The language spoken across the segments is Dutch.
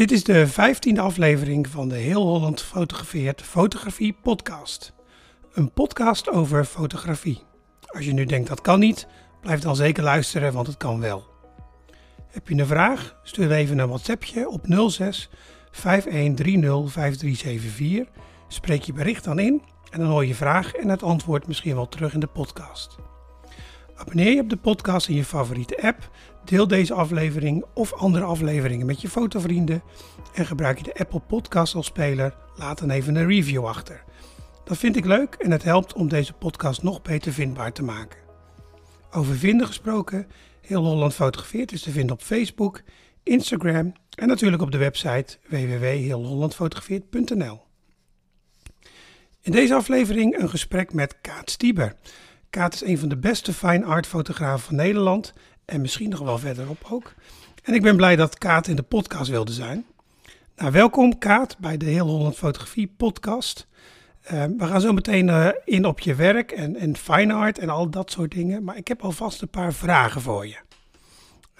Dit is de vijftiende aflevering van de Heel Holland Fotografeert Fotografie Podcast. Een podcast over fotografie. Als je nu denkt dat kan niet, blijf dan zeker luisteren, want het kan wel. Heb je een vraag? Stuur even een WhatsAppje op 06 5130 5374. Spreek je bericht dan in en dan hoor je vraag en het antwoord misschien wel terug in de podcast. Abonneer je op de podcast in je favoriete app, deel deze aflevering of andere afleveringen met je fotovrienden en gebruik je de Apple Podcast als speler, laat dan even een review achter. Dat vind ik leuk en het helpt om deze podcast nog beter vindbaar te maken. Over vinden gesproken, Heel Holland Fotografeert is te vinden op Facebook, Instagram en natuurlijk op de website www.heelhollandfotografeert.nl. In deze aflevering een gesprek met Kaat Stieber. Kaat is een van de beste fine art fotografen van Nederland en misschien nog wel verderop ook. En ik ben blij dat Kaat in de podcast wilde zijn. Nou, welkom Kaat bij de Heel Holland Fotografie podcast. Uh, we gaan zo meteen uh, in op je werk en, en fine art en al dat soort dingen. Maar ik heb alvast een paar vragen voor je.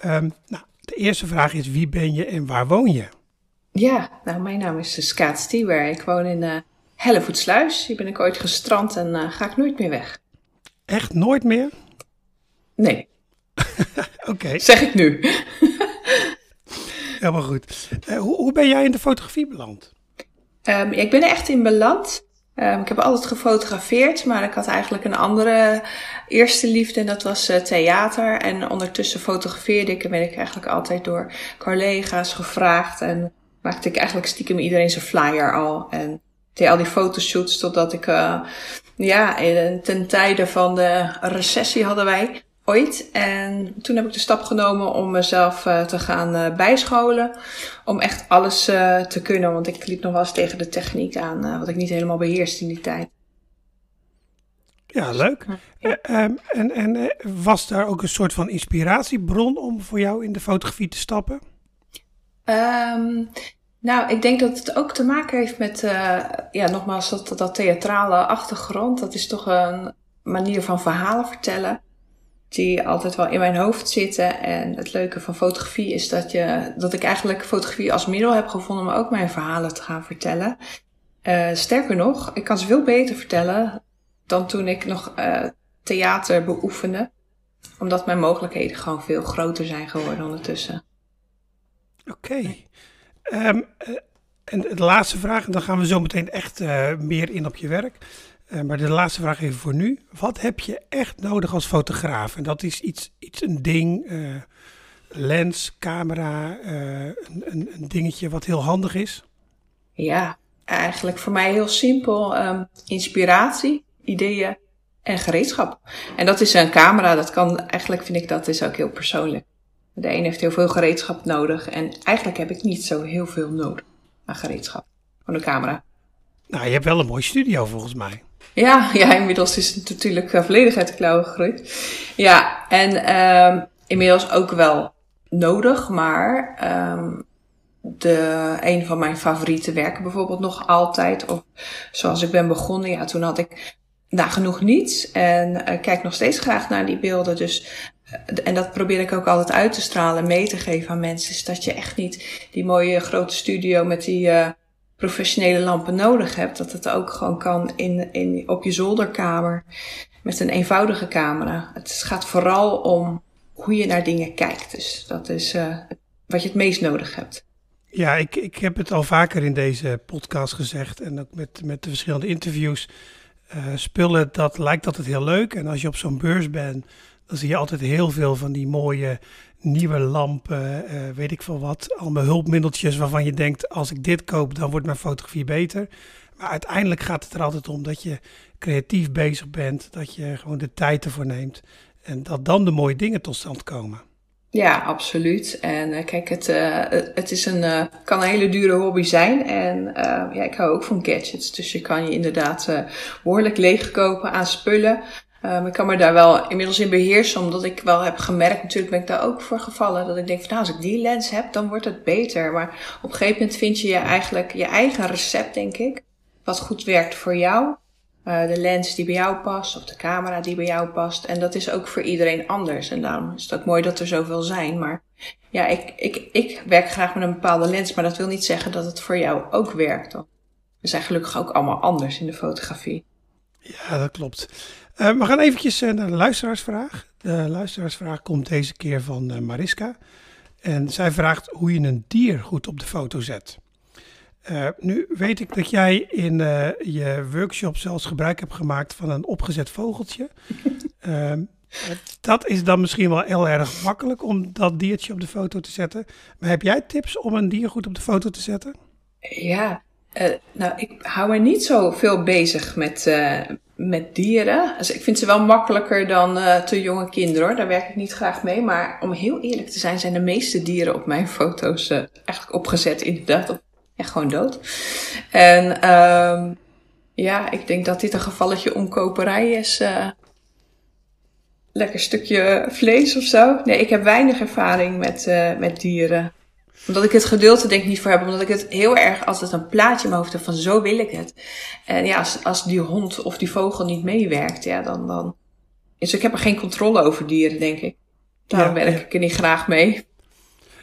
Um, nou, de eerste vraag is wie ben je en waar woon je? Ja, nou mijn naam is Skaat Stieber. Ik woon in uh, Hellevoetsluis. Hier ben ik ooit gestrand en ga ik nooit meer weg. Echt nooit meer? Nee. Oké. Zeg ik nu. Helemaal goed. Uh, hoe, hoe, ben jij in de fotografie beland? Um, ik ben er echt in beland. Um, ik heb altijd gefotografeerd, maar ik had eigenlijk een andere eerste liefde en dat was uh, theater. En ondertussen fotografeerde ik en ben ik eigenlijk altijd door collega's gevraagd. En maakte ik eigenlijk stiekem iedereen zijn flyer al. En deed al die fotoshoots totdat ik, uh, ja, ten tijde van de recessie hadden wij ooit. En toen heb ik de stap genomen om mezelf uh, te gaan uh, bijscholen. Om echt alles uh, te kunnen. Want ik liep nog wel eens tegen de techniek aan. wat ik niet helemaal beheerste in die tijd. Ja, leuk. Um, en en was daar ook een soort van inspiratiebron om voor jou in de fotografie te stappen? Um, nou, ik denk dat het ook te maken heeft met, ja, nogmaals, dat, dat theatrale achtergrond. Dat is toch een manier van verhalen vertellen die altijd wel in mijn hoofd zitten. En het leuke van fotografie is dat, je, dat ik eigenlijk fotografie als middel heb gevonden om ook mijn verhalen te gaan vertellen. Uh, sterker nog, ik kan ze veel beter vertellen dan toen ik nog uh, theater beoefende. Omdat mijn mogelijkheden gewoon veel groter zijn geworden ondertussen. Oké. Um, uh, en de laatste vraag, en dan gaan we zo meteen echt meer in op je werk. Uh, maar de laatste vraag even voor nu. Wat heb je echt nodig als fotograaf? En dat is iets, iets een ding, uh, lens, camera, uh, een, een, een, dingetje wat heel handig is? Ja, eigenlijk voor mij heel simpel. Um, inspiratie, ideeën en gereedschap. En dat is een camera, dat kan, eigenlijk vind ik dat is ook heel persoonlijk. De een heeft heel veel gereedschap nodig en eigenlijk heb ik niet zo heel veel nodig aan gereedschap van de camera. Nou, je hebt wel een mooie studio volgens mij. Ja, ja, inmiddels is het natuurlijk uh, volledig uit de klauwen gegroeid. Ja, en um, inmiddels ook wel nodig, maar um, de, een van mijn favoriete werken bijvoorbeeld nog altijd, of zoals ik ben begonnen, ja, toen had ik nagenoeg niets en uh, kijk nog steeds graag naar die beelden. Dus, uh, en dat probeer ik ook altijd uit te stralen, mee te geven aan mensen, is dat je echt niet die mooie grote studio met die uh, professionele lampen nodig hebt, dat het ook gewoon kan in, in, op je zolderkamer met een eenvoudige camera. Het gaat vooral om hoe je naar dingen kijkt. Dus dat is uh, wat je het meest nodig hebt. Ja, ik, ik heb het al vaker in deze podcast gezegd en ook met, met de verschillende interviews. Uh, spullen, dat lijkt altijd heel leuk. En als je op zo'n beurs bent, dan zie je altijd heel veel van die mooie nieuwe lampen, uh, weet ik veel wat. Allemaal hulpmiddeltjes waarvan je denkt, als ik dit koop, dan wordt mijn fotografie beter. Maar uiteindelijk gaat het er altijd om dat je creatief bezig bent, dat je gewoon de tijd ervoor neemt. En dat dan de mooie dingen tot stand komen. Ja, absoluut. En uh, kijk, het, uh, het is een, kan een hele dure hobby zijn. En ja, ik hou ook van gadgets. Dus je kan je inderdaad behoorlijk leegkopen aan spullen. Um, ik kan me daar wel inmiddels in beheersen, omdat ik wel heb gemerkt, natuurlijk ben ik daar ook voor gevallen, dat ik denk van nou, als ik die lens heb, dan wordt het beter. Maar op een gegeven moment vind je je eigenlijk je eigen recept, denk ik, wat goed werkt voor jou. Uh, de lens die bij jou past, of de camera die bij jou past. En dat is ook voor iedereen anders. En daarom is het ook mooi dat er zoveel zijn. Maar ja, ik, ik, ik werk graag met een bepaalde lens, maar dat wil niet zeggen dat het voor jou ook werkt. We zijn gelukkig ook allemaal anders in de fotografie. Ja, dat klopt. Uh, we gaan eventjes naar de luisteraarsvraag. De luisteraarsvraag komt deze keer van uh, Mariska. En zij vraagt hoe je een dier goed op de foto zet. Uh, nu weet ik dat jij in uh, je workshop zelfs gebruik hebt gemaakt van een opgezet vogeltje. uh, dat is dan misschien wel heel erg makkelijk om dat diertje op de foto te zetten. Maar heb jij tips om een dier goed op de foto te zetten? Ja, nou, ik hou me niet zo veel bezig met, met dieren. Dus ik vind ze wel makkelijker dan te jonge kinderen hoor. Daar werk ik niet graag mee. Maar om heel eerlijk te zijn, zijn de meeste dieren op mijn foto's eigenlijk opgezet inderdaad op gewoon dood. En um, ja, ik denk dat dit een gevalletje omkoperij is. Lekker stukje vlees of zo. Nee, ik heb weinig ervaring met, met dieren. Omdat ik het geduld er denk ik niet voor heb. Omdat ik het heel erg altijd een plaatje in mijn hoofd heb van zo wil ik het. En ja, als, als die hond of die vogel niet meewerkt, ja, dan, dan... Dus ik heb er geen controle over dieren, denk ik. Daarom ja, werk ik er niet graag mee.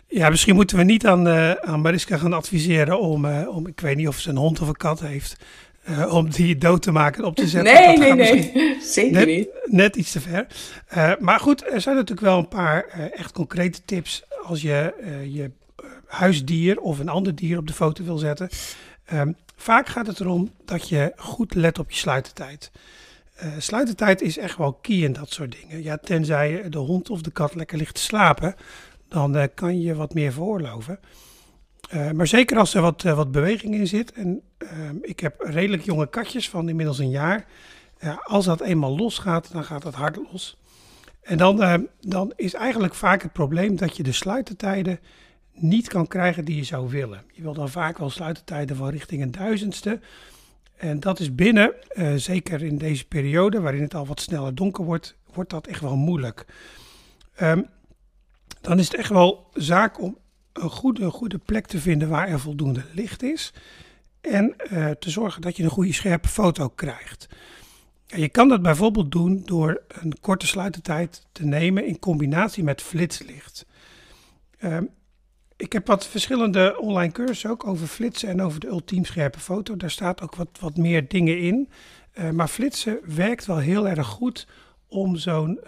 Ja, misschien moeten we niet aan, uh, aan Mariska gaan adviseren om, uh, om, ik weet niet of ze een hond of een kat heeft, uh, om die dood te maken en op te zetten. Nee, nee, nee, zeker net, niet. Net iets te ver. maar goed, er zijn natuurlijk wel een paar echt concrete tips als je je huisdier of een ander dier op de foto wil zetten. Um, vaak gaat het erom dat je goed let op je sluitertijd. Uh, sluitertijd is echt wel key in dat soort dingen. Ja, tenzij de hond of de kat lekker ligt te slapen, dan uh, kan je wat meer veroorloven. Uh, maar zeker als er wat, wat beweging in zit. En ehm, ik heb redelijk jonge katjes van inmiddels een jaar. als dat eenmaal losgaat, dan gaat dat hard los. En dan, dan is eigenlijk vaak het probleem dat je de sluitertijden niet kan krijgen die je zou willen. Je wil dan vaak wel sluitertijden van richting een duizendste. En dat is binnen, zeker in deze periode waarin het al wat sneller donker wordt, wordt dat echt wel moeilijk. Um, dan is het echt wel zaak om een goede, goede plek te vinden waar er voldoende licht is. En uh, te zorgen dat je een goede scherpe foto krijgt. En je kan dat bijvoorbeeld doen door een korte sluitertijd te nemen in combinatie met flitslicht. Uh, ik heb wat verschillende online cursussen ook over flitsen en over de ultiem scherpe foto. Daar staat ook wat, wat meer dingen in. Uh, maar flitsen werkt wel heel erg goed om zo'n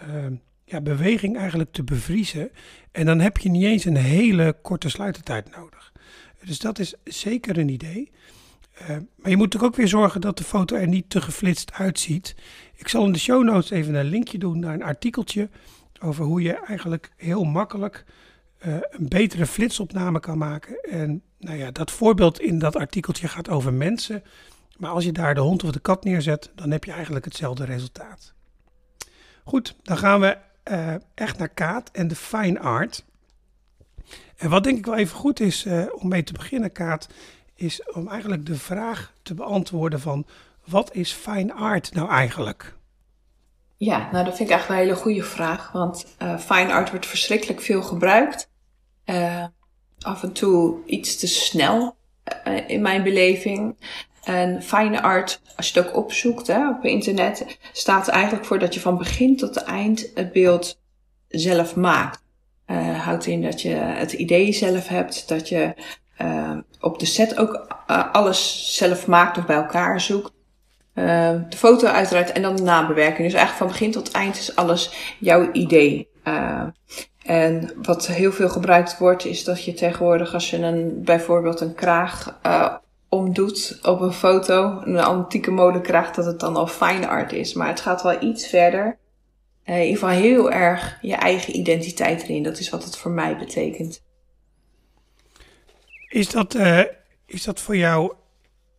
ja, beweging eigenlijk te bevriezen. En dan heb je niet eens een hele korte sluitertijd nodig. Dus dat is zeker een idee. Uh, maar je moet ook weer zorgen dat de foto er niet te geflitst uitziet. Ik zal in de show notes even een linkje doen naar een artikeltje over hoe je eigenlijk heel makkelijk uh, een betere flitsopname kan maken. En nou ja, dat voorbeeld in dat artikeltje gaat over mensen. Maar als je daar de hond of de kat neerzet, dan heb je eigenlijk hetzelfde resultaat. Goed, dan gaan we uh, echt naar Kaat en de fine art. En wat denk ik wel even goed is uh, om mee te beginnen, Kaat, is om eigenlijk de vraag te beantwoorden van wat is fine art nou eigenlijk? Ja, nou dat vind ik eigenlijk een hele goede vraag, want fine art wordt verschrikkelijk veel gebruikt. Af en toe iets te snel in mijn beleving. En fine art, als je het ook opzoekt hè, op internet, staat er eigenlijk voor dat je van begin tot eind het beeld zelf maakt. Uh, houdt in dat je het idee zelf hebt, dat je op de set ook alles zelf maakt of bij elkaar zoekt. de foto uiteraard en dan de nabewerking. Dus eigenlijk van begin tot eind is alles jouw idee. En wat heel veel gebruikt wordt, is dat je tegenwoordig als je een, bijvoorbeeld een kraag omdoet op een foto, een antieke mode krijgt, dat het dan al fine art is. Maar het gaat wel iets verder. Uh, in ieder geval heel erg je eigen identiteit erin. Dat is wat het voor mij betekent. Is dat, uh, is dat voor jou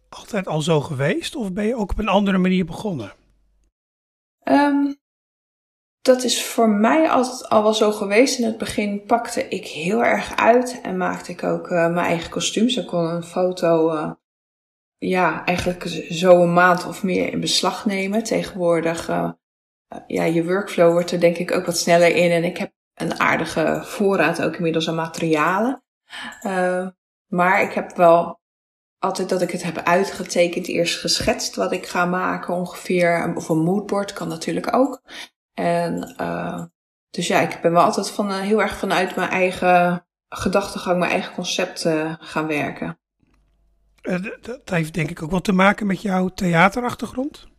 altijd al zo geweest? Of ben je ook op een andere manier begonnen? Um, dat is voor mij altijd al wel zo geweest. In het begin pakte ik heel erg uit en maakte ik ook uh, mijn eigen kostuums. Ik kon een foto uh, ja, eigenlijk zo een maand of meer in beslag nemen. Tegenwoordig, uh, ja, je workflow wordt er denk ik ook wat sneller in. En ik heb een aardige voorraad ook inmiddels aan materialen. Maar ik heb wel altijd dat ik het heb uitgetekend, eerst geschetst wat ik ga maken ongeveer. Of een moodboard kan natuurlijk ook. En uh, dus ja, ik ben wel altijd van, heel erg vanuit mijn eigen gedachtegang, mijn eigen concept gaan werken. dat heeft denk ik ook wat te maken met jouw theaterachtergrond?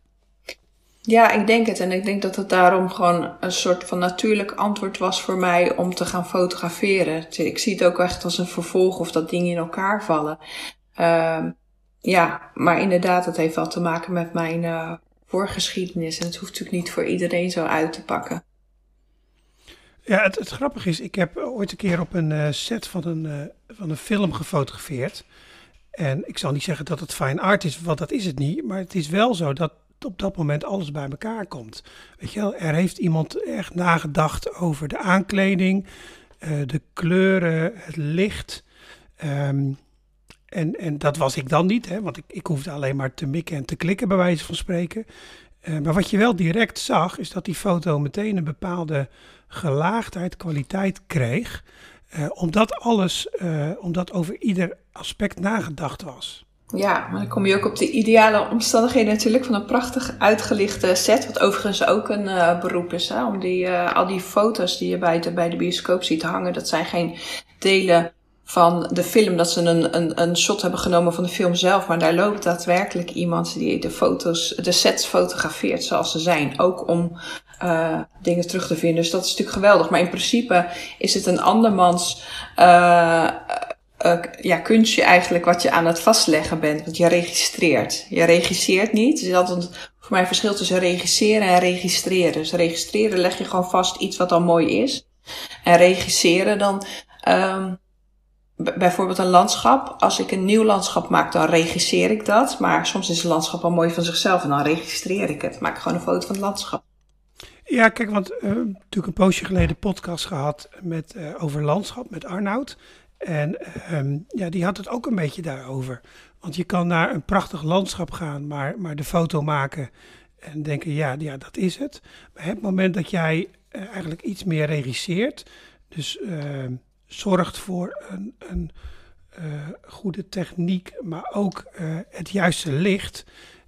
Ja, ik denk het. En ik denk dat het daarom gewoon een soort van natuurlijk antwoord was voor mij om te gaan fotograferen. Ik zie het ook echt als een vervolg of dat dingen in elkaar vallen. Uh, ja, maar inderdaad, het heeft wel te maken met mijn uh, voorgeschiedenis. En het hoeft natuurlijk niet voor iedereen zo uit te pakken. Ja, het, het grappige is, ik heb ooit een keer op een uh, set van een, uh, van een film gefotografeerd. En ik zal niet zeggen dat het fine art is, want dat is het niet. Maar het is wel zo dat op dat moment alles bij elkaar komt. Weet je wel, er heeft iemand echt nagedacht over de aankleding, uh, de kleuren, het licht. Um, en, en dat was ik dan niet, hè, want ik, ik hoefde alleen maar te mikken en te klikken, bij wijze van spreken. Uh, maar wat je wel direct zag, is dat die foto meteen een bepaalde gelaagdheid, kwaliteit kreeg. Uh, omdat alles, uh, omdat over ieder aspect nagedacht was. Ja, maar dan kom je ook op de ideale omstandigheden natuurlijk van een prachtig uitgelichte set. Wat overigens ook een beroep is. Hè? Om die, al die foto's die je bij de, bij de bioscoop ziet hangen, dat zijn geen delen van de film. Dat ze een, een, een shot hebben genomen van de film zelf. Maar daar loopt daadwerkelijk iemand die de foto's, de sets fotografeert zoals ze zijn. Ook om uh, dingen terug te vinden. Dus dat is natuurlijk geweldig. Maar in principe is het een andermans uh, ja, kunstje eigenlijk wat je aan het vastleggen bent. Want je registreert. Je regisseert niet. Er is altijd voor mij verschil tussen regisseren en registreren. Dus registreren leg je gewoon vast iets wat al mooi is. En regisseren dan... Um, bijvoorbeeld een landschap. Als ik een nieuw landschap maak, dan regisseer ik dat. Maar soms is een landschap al mooi van zichzelf en dan registreer ik het. Maak gewoon een foto van het landschap. Ja, kijk, want uh, natuurlijk een poosje geleden podcast gehad met, uh, over landschap met Arnoud. En um, ja, die had het ook een beetje daarover. Want je kan naar een prachtig landschap gaan, maar, maar de foto maken en denken, ja, ja, dat is het. Maar het moment dat jij uh, eigenlijk iets meer regisseert, dus uh, zorgt voor een, een uh, goede techniek, maar ook het juiste licht.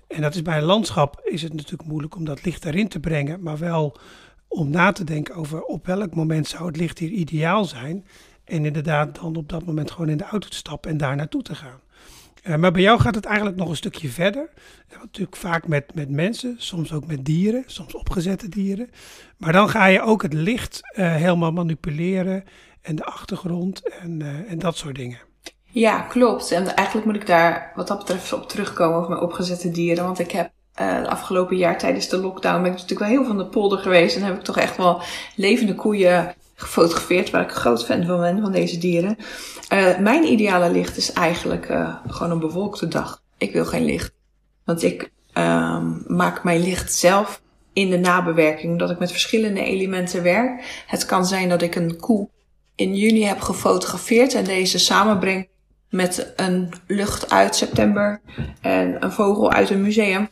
En dat is bij een landschap is het natuurlijk moeilijk om dat licht erin te brengen, maar wel om na te denken over op welk moment zou het licht hier ideaal zijn. En inderdaad dan op dat moment gewoon in de auto te stappen en daar naartoe te gaan. Uh, maar bij jou gaat het eigenlijk nog een stukje verder. Natuurlijk vaak met, met mensen, soms ook met dieren, soms opgezette dieren. Maar dan ga je ook het licht helemaal manipuleren en de achtergrond en, en dat soort dingen. Ja, klopt. En eigenlijk moet ik daar wat dat betreft op terugkomen over mijn opgezette dieren. Want ik heb uh, afgelopen jaar tijdens de lockdown ben ik natuurlijk wel heel van de polder geweest. En heb ik toch echt wel levende koeien gefotografeerd, waar ik een groot fan van ben, van deze dieren. Uh, mijn ideale licht is eigenlijk gewoon een bewolkte dag. Ik wil geen licht. Want ik uh, maak mijn licht zelf in de nabewerking, omdat ik met verschillende elementen werk. Het kan zijn dat ik een koe in juni heb gefotografeerd en deze samenbreng met een lucht uit september en een vogel uit een museum.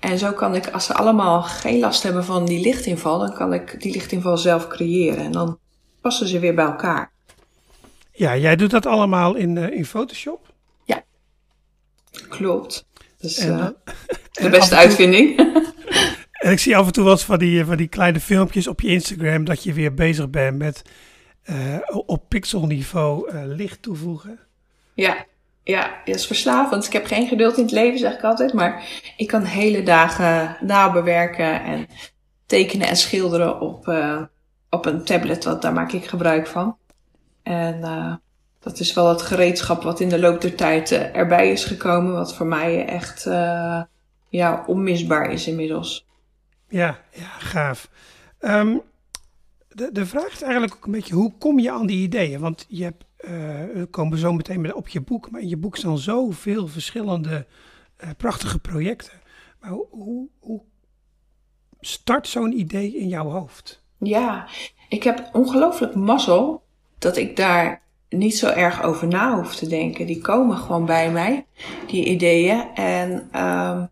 En zo kan ik, als ze allemaal geen last hebben van die lichtinval, dan kan ik die lichtinval zelf creëren. En dan passen ze weer bij elkaar. Ja, jij doet dat allemaal in, uh, in Photoshop? Ja, klopt. Dus en, uh, de beste uitvinding. en ik zie af en toe wel eens van die, van die kleine filmpjes op je Instagram dat je weer bezig bent met uh, op pixelniveau licht toevoegen. Ja, ja, dat is verslavend. Ik heb geen geduld in het leven, zeg ik altijd. Maar ik kan hele dagen nabewerken en tekenen en schilderen op, uh, op een tablet. Want daar maak ik gebruik van. En dat is wel het gereedschap wat in de loop der tijd erbij is gekomen. Wat voor mij echt ja, onmisbaar is inmiddels. Ja, ja gaaf. Um, de, de vraag is eigenlijk ook een beetje, hoe kom je aan die ideeën? Want je hebt uh, komen zo meteen op je boek. Maar in je boek staan zoveel verschillende uh, prachtige projecten. Maar hoe, hoe, start zo'n idee in jouw hoofd? Ja, ik heb ongelooflijk mazzel dat ik daar niet zo erg over na hoef te denken. Die komen gewoon bij mij, die ideeën. En um,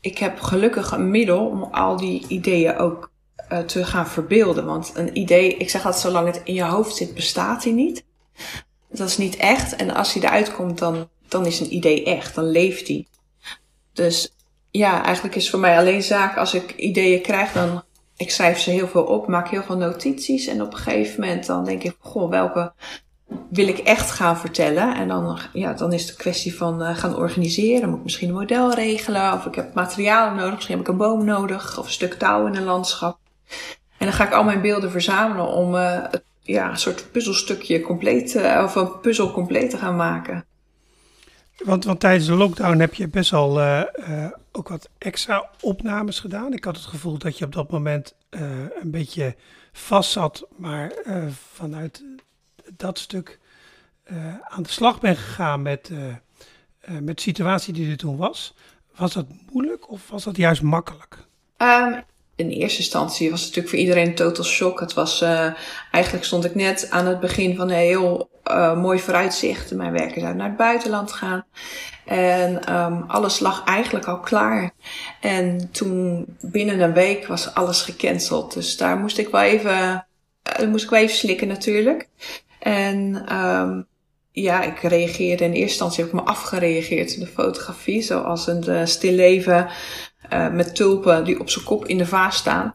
ik heb gelukkig een middel om al die ideeën ook uh, te gaan verbeelden. Want een idee, ik zeg altijd, zolang het in je hoofd zit, bestaat hij niet. Dat is niet echt. En als hij eruit komt, dan, dan is een idee echt. Dan leeft hij. Dus ja, eigenlijk is voor mij alleen zaak als ik ideeën krijg, dan ik schrijf ze heel veel op, maak heel veel notities. En op een gegeven moment dan denk ik, goh, welke wil ik echt gaan vertellen? En dan, ja, dan is het een kwestie van uh, gaan organiseren. Moet ik misschien een model regelen? Of ik heb materialen nodig. Misschien heb ik een boom nodig. Of een stuk touw in een landschap. En dan ga ik al mijn beelden verzamelen om uh, ja, een soort puzzelstukje compleet, uh, of een puzzel compleet te gaan maken. Want, want tijdens de lockdown heb je best wel uh, ook wat extra opnames gedaan. Ik had het gevoel dat je op dat moment een beetje vast zat, maar vanuit dat stuk aan de slag bent gegaan met, met de situatie die er toen was. Was dat moeilijk of was dat juist makkelijk? Um, in eerste instantie was het natuurlijk voor iedereen een total shock. Het was, uh, eigenlijk stond ik net aan het begin van een heel uh, mooi vooruitzicht. Mijn werk uit naar het buitenland gaan. En um, alles lag eigenlijk al klaar. En toen binnen een week was alles gecanceld. Dus daar moest ik wel even, uh, moest ik wel even slikken natuurlijk. En um, ja, ik reageerde in eerste instantie heb me afgereageerd in de fotografie. Zoals een stilleven uh, met tulpen die op zijn kop in de vaas staan.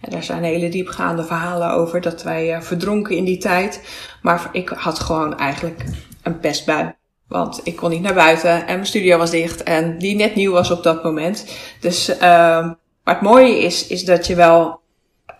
En daar zijn hele diepgaande verhalen over dat wij uh, verdronken in die tijd. Maar ik had gewoon eigenlijk een pestbui. Want ik kon niet naar buiten en mijn studio was dicht en die net nieuw was op dat moment. Dus, maar het mooie is, is dat je wel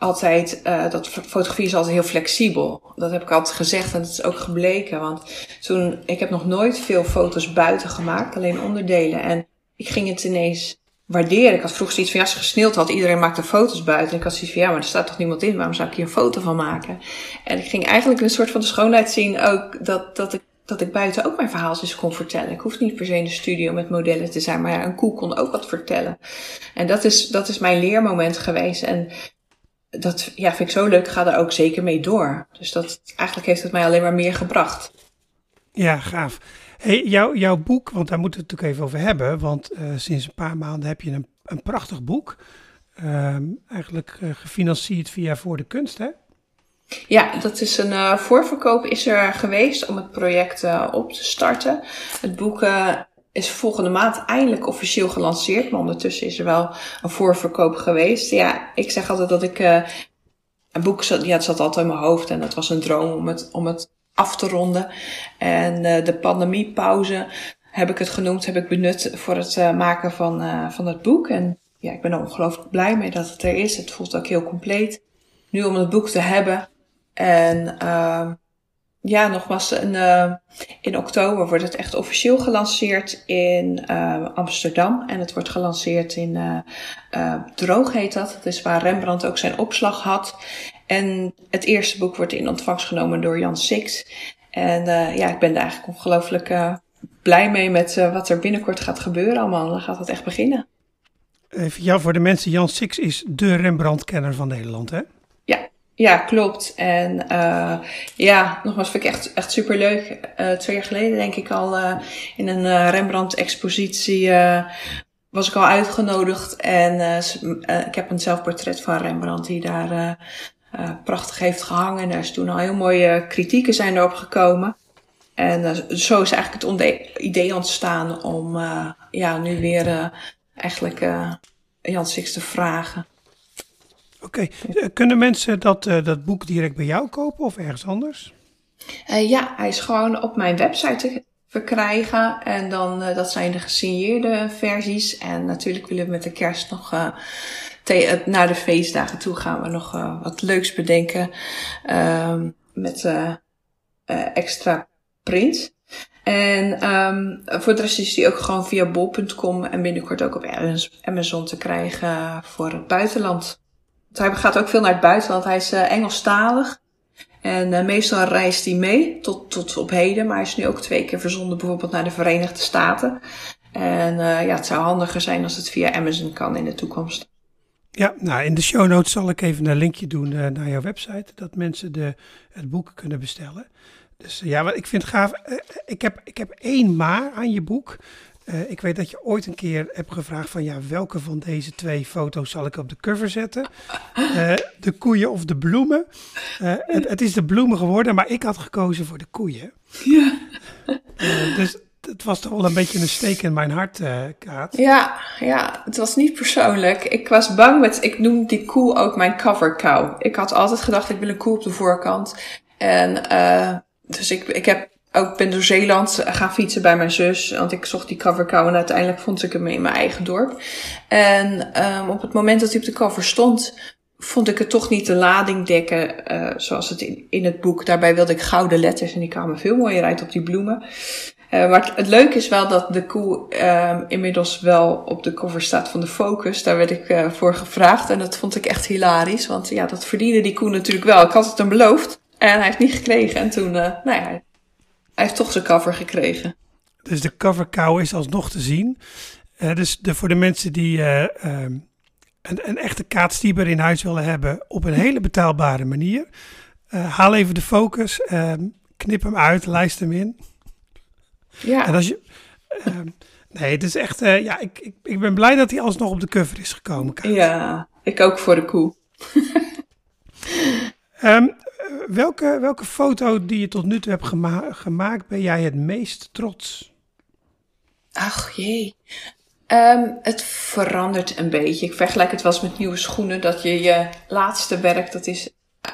altijd, uh, dat fotografie is altijd heel flexibel. Dat heb ik altijd gezegd en dat is ook gebleken. Want toen, ik heb nog nooit veel foto's buiten gemaakt, alleen onderdelen. En ik ging het ineens waarderen. Ik had vroeger zoiets van, ja, als gesneeld had, iedereen maakte foto's buiten. En ik had zoiets van, ja, maar er staat toch niemand in, waarom zou ik hier een foto van maken? En ik ging eigenlijk een soort van de schoonheid zien ook, dat, dat ik dat ik buiten ook mijn verhaaltjes kon vertellen. Ik hoef niet per se in de studio met modellen te zijn, maar een koe kon ook wat vertellen. En dat is, dat is mijn leermoment geweest. En dat ja, vind ik zo leuk, ga er ook zeker mee door. Dus dat, eigenlijk heeft het mij alleen maar meer gebracht. Ja, gaaf. Hey, jou, jouw boek, want daar moeten we het natuurlijk even over hebben. Want uh, sinds een paar maanden heb je een, een prachtig boek. Uh, eigenlijk uh, gefinancierd via Voor de Kunst, hè? Ja, dat is een uh, voorverkoop is er geweest om het project op te starten. Het boek is volgende maand eindelijk officieel gelanceerd. Maar ondertussen is er wel een voorverkoop geweest. Ja, ik zeg altijd dat ik... een boek zat, ja, het zat altijd in mijn hoofd en het was een droom om het, om het af te ronden. En uh, de pandemiepauze heb ik het genoemd, heb ik benut voor het uh, maken van, uh, van het boek. En ja, ik ben er ongelooflijk blij mee dat het er is. Het voelt ook heel compleet. Nu om het boek te hebben. En ja, nogmaals, een, in oktober wordt het echt officieel gelanceerd in Amsterdam. En het wordt gelanceerd in Droog heet dat. Dat is waar Rembrandt ook zijn opslag had. En het eerste boek wordt in ontvangst genomen door Jan Six. En uh, ja, ik ben daar eigenlijk ongelooflijk uh, blij mee met uh, wat er binnenkort gaat gebeuren allemaal. Dan gaat het echt beginnen. Even ja, voor de mensen, Jan Six is de Rembrandt-kenner van Nederland, hè? Ja, ja, klopt. En ja, nogmaals vind ik echt, echt super leuk. twee jaar geleden denk ik al in een Rembrandt-expositie was ik al uitgenodigd. En ik heb een zelfportret van Rembrandt die daar uh, prachtig heeft gehangen. En er is toen al heel mooie kritieken zijn erop gekomen. En uh, zo is eigenlijk het idee ontstaan om uh, ja, nu weer eigenlijk Jan Six te vragen. Oké, okay. kunnen mensen dat, dat boek direct bij jou kopen of ergens anders? ja, hij is gewoon op mijn website te verkrijgen. En dan, dat zijn de gesigneerde versies. En natuurlijk willen we met de kerst nog naar de feestdagen toe gaan we nog uh, wat leuks bedenken. Uh, met uh, extra print. En um, voor de rest is die ook gewoon via bol.com en binnenkort ook op Amazon te krijgen voor het buitenland. Hij gaat ook veel naar het buitenland. Hij is Engelstalig. En meestal reist hij mee tot, tot op heden. Maar hij is nu ook twee keer verzonden bijvoorbeeld naar de Verenigde Staten. En ja, het zou handiger zijn als het via Amazon kan in de toekomst. Ja, nou in de show notes zal ik even een linkje doen uh, naar jouw website, dat mensen de, het boek kunnen bestellen. Dus uh, ja, wat ik vind gaaf, uh, ik, heb, ik heb één maar aan je boek. ik weet dat je ooit een keer hebt gevraagd van ja, welke van deze twee foto's zal ik op de cover zetten? de koeien of de bloemen? Het, het, is de bloemen geworden, maar ik had gekozen voor de koeien. Ja. dus het was toch wel een beetje een steek in mijn hart, uh. Ja, ja, het was niet persoonlijk. Ik was bang met, ik noem die koe ook mijn cover cow. Ik had altijd gedacht, ik wil een koe op de voorkant. En uh, dus ik, ik heb ook ben door Zeeland gaan fietsen bij mijn zus. Want ik zocht die cover cow en uiteindelijk vond ik hem in mijn eigen dorp. En um, op het moment dat hij op de cover stond, vond ik het toch niet de lading dekken uh, zoals het in, in het boek. Daarbij wilde ik gouden letters en die kwamen veel mooier uit op die bloemen. Uh, maar het, leuke is wel dat de koe uh, inmiddels wel op de cover staat van de Focus. Daar werd ik uh, voor gevraagd en dat vond ik echt hilarisch. Want ja, dat verdiende die koe natuurlijk wel. Ik had het hem beloofd en hij heeft niet gekregen. En toen, nou ja, hij heeft toch zijn cover gekregen. Dus de cover cow is alsnog te zien. dus voor de mensen die ehm, een, een echte kaatstieber in huis willen hebben op een hele betaalbare manier. Uh, haal even de focus, uh, knip hem uit, lijst hem in. Ja. En als je, uh, nee, het is echt, uh, ja, ik, ik, ik ben blij dat hij alsnog op de cover is gekomen. Kaat. Ja, ik ook voor de koe. um, welke, welke foto die je tot nu toe hebt gema gemaakt ben jij het meest trots? Ach jee. Um, het verandert een beetje. Ik vergelijk het wel eens met nieuwe schoenen. Dat je je laatste werk, dat is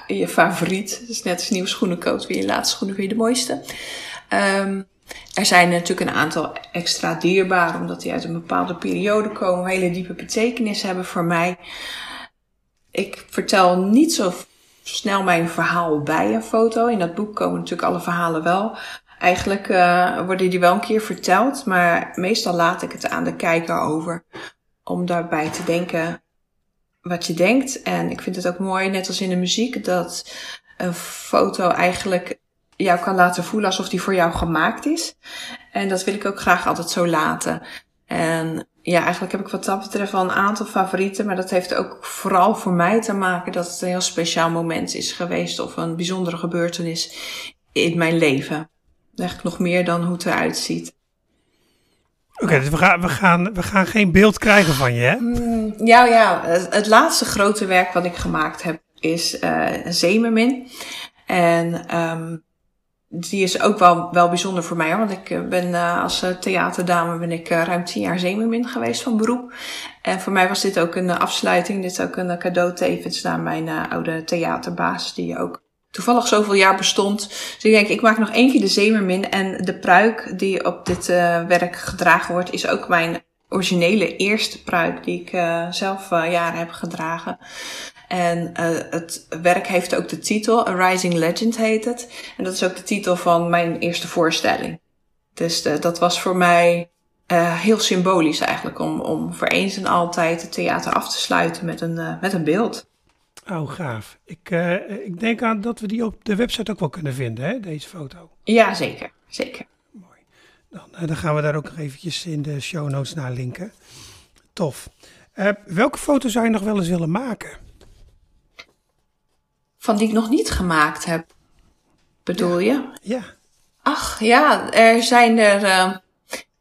je favoriet. Dus net als nieuwe schoenen koopt, weer je laatste schoenen weer de mooiste. Um, er zijn natuurlijk een aantal extra dierbaar, omdat die uit een bepaalde periode komen, hele diepe betekenis hebben voor mij. Ik vertel niet zo snel mijn verhaal bij een foto. In dat boek komen natuurlijk alle verhalen wel. Eigenlijk uh, worden die wel een keer verteld, maar meestal laat ik het aan de kijker over. Om daarbij te denken wat je denkt. En ik vind het ook mooi, net als in de muziek, dat een foto eigenlijk jou kan laten voelen alsof die voor jou gemaakt is. En dat wil ik ook graag altijd zo laten. En ja, eigenlijk heb ik wat dat betreft wel een aantal favorieten, maar dat heeft ook vooral voor mij te maken dat het een heel speciaal moment is geweest of een bijzondere gebeurtenis in mijn leven. Eigenlijk nog meer dan hoe het eruit ziet. Oké, okay, dus we gaan, we, gaan, we gaan geen beeld krijgen van je, hè? Mm, ja, ja. Het, het, laatste grote werk wat ik gemaakt heb is uh, Zemermin. En um, die is ook wel, wel bijzonder voor mij, want ik ben uh, als theaterdame ben ik ruim tien jaar zeemermin geweest van beroep. En voor mij was dit ook een afsluiting. Dit ook een cadeau tevens naar mijn oude theaterbaas, die ook toevallig zoveel jaar bestond. Dus ik denk, ik maak nog één keer de zeemermin. En de pruik die op dit werk gedragen wordt, is ook mijn originele eerste pruik die ik uh, zelf uh, jaren heb gedragen. En het werk heeft ook de titel, A Rising Legend heet het. En dat is ook de titel van mijn eerste voorstelling. Dus dat was voor mij heel symbolisch eigenlijk, om, om voor eens en altijd het theater af te sluiten met een, met een beeld. Oh, gaaf. Ik, ik denk aan dat we die op de website ook wel kunnen vinden, hè, deze foto. Ja, zeker. Zeker. Dan, uh, dan gaan we daar ook nog eventjes in de show notes naar linken. Tof. Uh, welke foto zou je nog wel eens willen maken? Van die ik nog niet gemaakt heb, bedoel ja. je? Ja. Ach, ja, er zijn er...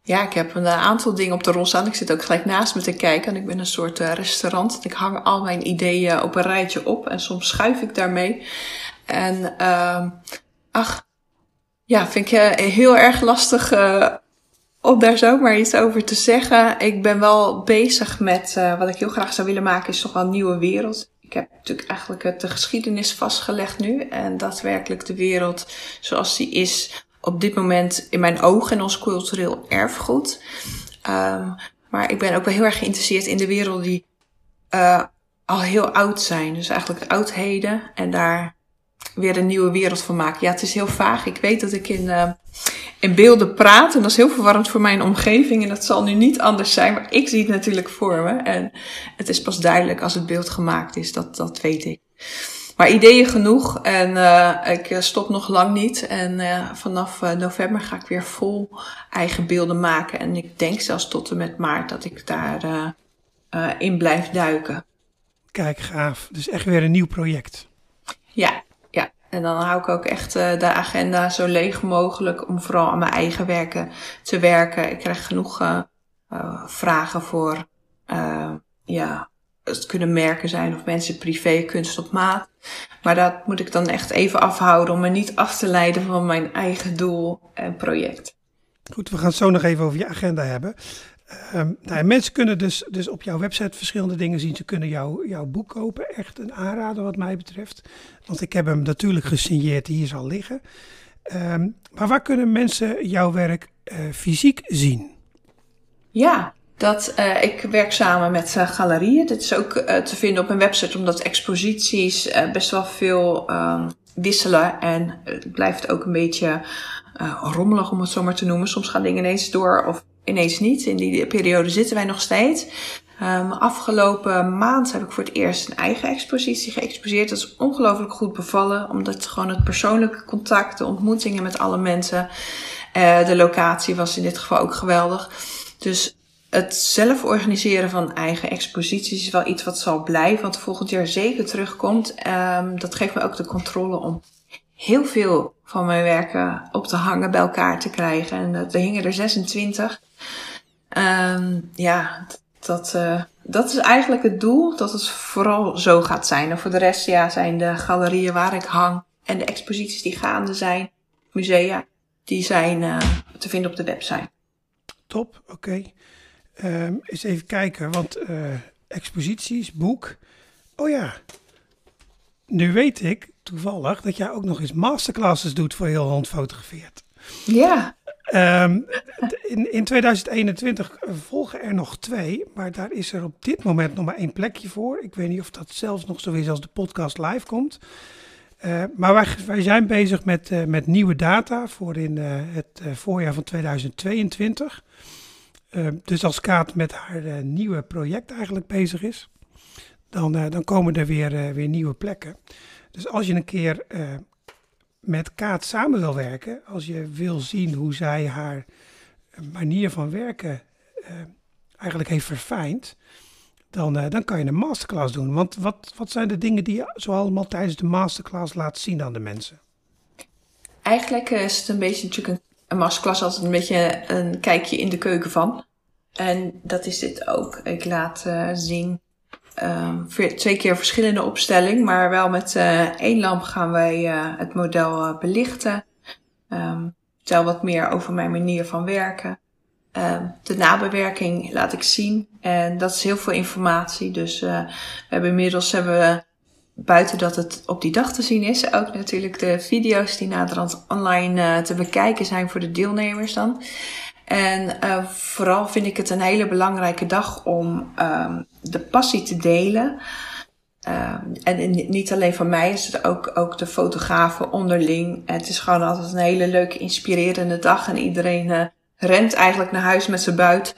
Ja, ik heb een aantal dingen op de rol staan. Ik zit ook gelijk naast me te kijken. En ik ben een soort uh, restaurant. Ik hang al mijn ideeën op een rijtje op. En soms schuif ik daarmee. En uh, ach, ja, vind ik uh, heel erg lastig uh, om daar zomaar iets over te zeggen. Ik ben wel bezig met wat ik heel graag zou willen maken, is toch wel een nieuwe wereld. Ik heb natuurlijk eigenlijk de geschiedenis vastgelegd nu. En daadwerkelijk de wereld zoals die is op dit moment in mijn ogen en ons cultureel erfgoed. Um, maar ik ben ook wel heel erg geïnteresseerd in de wereld die al heel oud zijn. Dus eigenlijk oudheden en daar weer een nieuwe wereld van maken. Ja, het is heel vaag. Ik weet dat ik in, uh, in beelden praat en dat is heel verwarrend voor mijn omgeving. En dat zal nu niet anders zijn, maar ik zie het natuurlijk voor me. En het is pas duidelijk als het beeld gemaakt is, dat, dat weet ik. Maar ideeën genoeg en uh, ik stop nog lang niet. En uh, vanaf uh, november ga ik weer vol eigen beelden maken. En ik denk zelfs tot en met maart dat ik daar in blijf duiken. Kijk, gaaf. Dus echt weer een nieuw project. Ja, ja. En dan hou ik ook echt de agenda zo leeg mogelijk om vooral aan mijn eigen werken te werken. Ik krijg genoeg vragen voor ja, het kunnen merken zijn of mensen privé kunst op maat. Maar dat moet ik dan echt even afhouden om me niet af te leiden van mijn eigen doel en project. Goed, we gaan het zo nog even over je agenda hebben. Um, nou, mensen kunnen dus, dus op jouw website verschillende dingen zien. Ze kunnen jou, jouw boek kopen. Echt een aanrader wat mij betreft. Want ik heb hem natuurlijk gesigneerd, hier zal liggen. Um, maar waar kunnen mensen jouw werk uh, fysiek zien? Ja, dat, uh, ik werk samen met uh, galerieën. Dit is ook te vinden op mijn website, omdat exposities best wel veel um, wisselen. En het blijft ook een beetje rommelig, om het zo maar te noemen. Soms gaan dingen ineens door of ineens niet. In die periode zitten wij nog steeds. Um, afgelopen maand heb ik voor het eerst een eigen expositie geëxposeerd. Dat is ongelooflijk goed bevallen, omdat gewoon het persoonlijke contact, de ontmoetingen met alle mensen, uh, de locatie was in dit geval ook geweldig. Dus het zelf organiseren van eigen exposities is wel iets wat zal blijven, want volgend jaar zeker terugkomt. Um, dat geeft me ook de controle om heel veel van mijn werken op te hangen, bij elkaar te krijgen. En er hingen er 26. Um, ja, dat, uh, dat is eigenlijk het doel, dat het vooral zo gaat zijn. En voor de rest ja, zijn de galerieën waar ik hang en de exposities die gaande zijn, musea, die zijn uh, te vinden op de website. Top, oké. Okay. Um, eens even kijken, want uh, exposities, boek. Oh ja, nu weet ik toevallig dat jij ook nog eens masterclasses doet voor heel hond fotografeert. Ja. Um, in, in 2021 volgen er nog twee, maar daar is er op dit moment nog maar één plekje voor. Ik weet niet of dat zelfs nog zo is als de podcast live komt. Uh, maar wij, wij, zijn bezig met, uh, met nieuwe data voor in uh, het voorjaar van 2022. dus als Kaat met haar nieuwe project eigenlijk bezig is, dan, dan komen er weer, weer nieuwe plekken. Dus als je een keer met Kaat samen wil werken, als je wil zien hoe zij haar manier van werken uh, eigenlijk heeft verfijnd, dan, dan kan je een masterclass doen. Want wat, wat zijn de dingen die je zo allemaal tijdens de masterclass laat zien aan de mensen? Eigenlijk is het een beetje natuurlijk een, masterclass altijd een beetje een kijkje in de keuken van. En dat is dit ook. Ik laat zien um, twee keer verschillende opstelling, maar wel met uh, één lamp gaan wij uh, het model uh, belichten. Um, vertel wat meer over mijn manier van werken. Um, de nabewerking laat ik zien en dat is heel veel informatie. Dus we hebben inmiddels hebben we buiten dat het op die dag te zien is, ook natuurlijk de video's die naderhand online te bekijken zijn voor de deelnemers dan. En vooral vind ik het een hele belangrijke dag om de passie te delen. Um, en niet alleen van mij, is het ook, ook de fotografen onderling. Het is gewoon altijd een hele leuke, inspirerende dag. En iedereen uh, rent eigenlijk naar huis met zijn buit.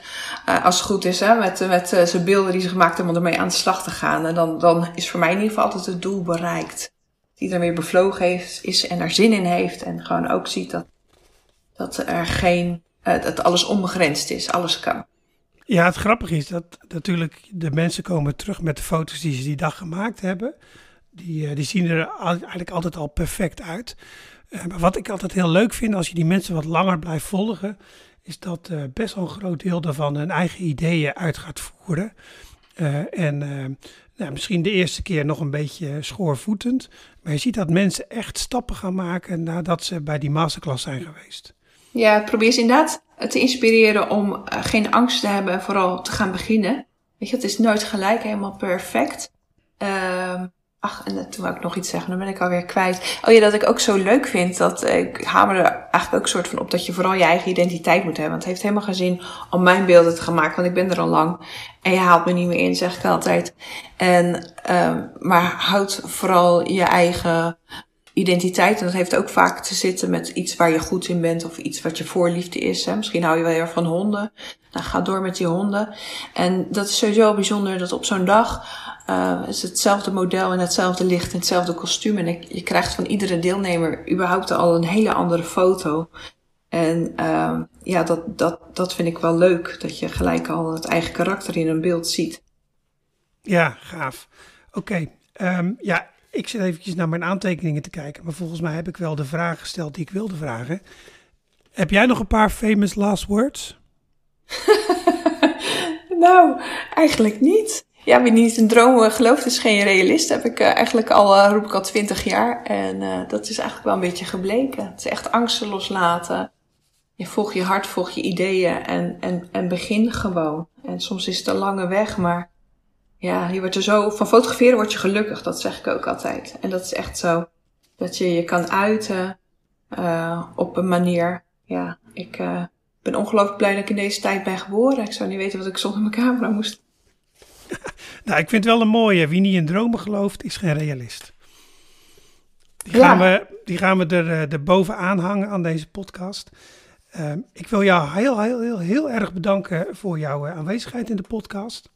Uh, als het goed is, hè, met, met uh, zijn beelden die ze gemaakt hebben om ermee aan de slag te gaan. En dan, dan is voor mij in ieder geval altijd het doel bereikt. Dat iedereen weer bevlogen heeft, is en er zin in heeft. En gewoon ook ziet dat, dat er geen dat alles onbegrensd is, alles kan. Ja, het grappige is dat natuurlijk de mensen komen terug met de foto's die ze die dag gemaakt hebben. Die, uh, die zien er eigenlijk altijd al perfect uit. Uh, maar wat ik altijd heel leuk vind als je die mensen wat langer blijft volgen, is dat best wel een groot deel daarvan hun eigen ideeën uit gaat voeren. en nou, misschien de eerste keer nog een beetje schoorvoetend. Maar je ziet dat mensen echt stappen gaan maken nadat ze bij die masterclass zijn geweest. Ja, probeer ze inderdaad te inspireren om uh, geen angst te hebben en vooral te gaan beginnen. Weet je, het is nooit gelijk helemaal perfect. Uh, ach, en toen wou ik nog iets zeggen, dan ben ik alweer kwijt. Oh ja, dat ik ook zo leuk vind, dat ik hamer er eigenlijk ook soort van op dat je vooral je eigen identiteit moet hebben. Want het heeft helemaal geen zin om mijn beelden te gaan maken, want ik ben er al lang. En je haalt me niet meer in, zeg ik altijd. En, uh, maar houd vooral je eigen identiteit. En dat heeft ook vaak te zitten met iets waar je goed in bent of iets wat je voorliefde is. Hè. Misschien hou je wel heel erg van honden. Nou, ga door met die honden. En dat is sowieso bijzonder dat op zo'n dag uh, is hetzelfde model en hetzelfde licht en hetzelfde kostuum. En je krijgt van iedere deelnemer überhaupt al een hele andere foto. En uh, ja, dat, dat, dat vind ik wel leuk. Dat je gelijk al het eigen karakter in een beeld ziet. Ja, gaaf. Oké. Um, ja, ik zit eventjes naar mijn aantekeningen te kijken, maar volgens mij heb ik wel de vraag gesteld die ik wilde vragen. Heb jij nog een paar famous last words? nou, eigenlijk niet. Ja, wie niet in dromen gelooft is geen realist. Heb ik uh, eigenlijk al, uh, roep ik al twintig jaar. En dat is eigenlijk wel een beetje gebleken. Het is echt angsten loslaten. je volg je hart, volg je ideeën en, en, en begin gewoon. En soms is het een lange weg, maar ja, je wordt er zo, van fotograferen word je gelukkig, dat zeg ik ook altijd. En dat is echt zo. Dat je je kan uiten uh, op een manier. Ja, ik uh, ben ongelooflijk blij dat ik in deze tijd ben geboren. Ik zou niet weten wat ik zonder mijn camera moest. nou, ik vind het wel een mooie. Wie niet in dromen gelooft, is geen realist. Die gaan, we, die gaan we er, eh, er bovenaan hangen aan deze podcast. Uh, ik wil jou heel, heel, heel, heel erg bedanken voor jouw aanwezigheid in de podcast.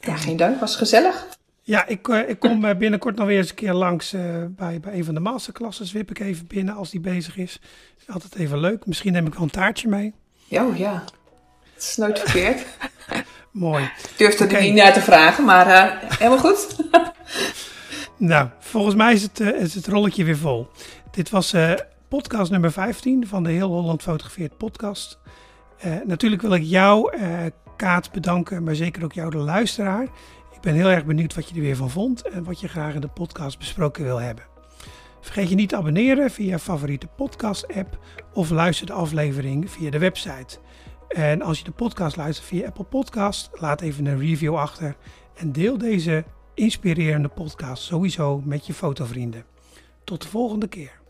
Ja, geen dank. Was gezellig. Ja, ik, uh, ik kom binnenkort nog weer eens een keer langs uh, bij, bij een van de masterclasses. Wip ik even binnen als die bezig is. is altijd even leuk. Misschien neem ik wel een taartje mee. Oh ja, het is nooit verkeerd. Mooi. Durfde okay. er niet naar te vragen, maar uh, helemaal goed. nou, volgens mij is het, is het rolletje weer vol. Dit was podcast nummer 15 van de Heel Holland Fotografeert podcast. natuurlijk wil ik jou, Kaat, bedanken, maar zeker ook jou, de luisteraar. Ik ben heel erg benieuwd wat je er weer van vond en wat je graag in de podcast besproken wil hebben. Vergeet je niet te abonneren via je favoriete podcast-app of luister de aflevering via de website. En als je de podcast luistert via Apple Podcast, laat even een review achter en deel deze inspirerende podcast sowieso met je fotovrienden. Tot de volgende keer.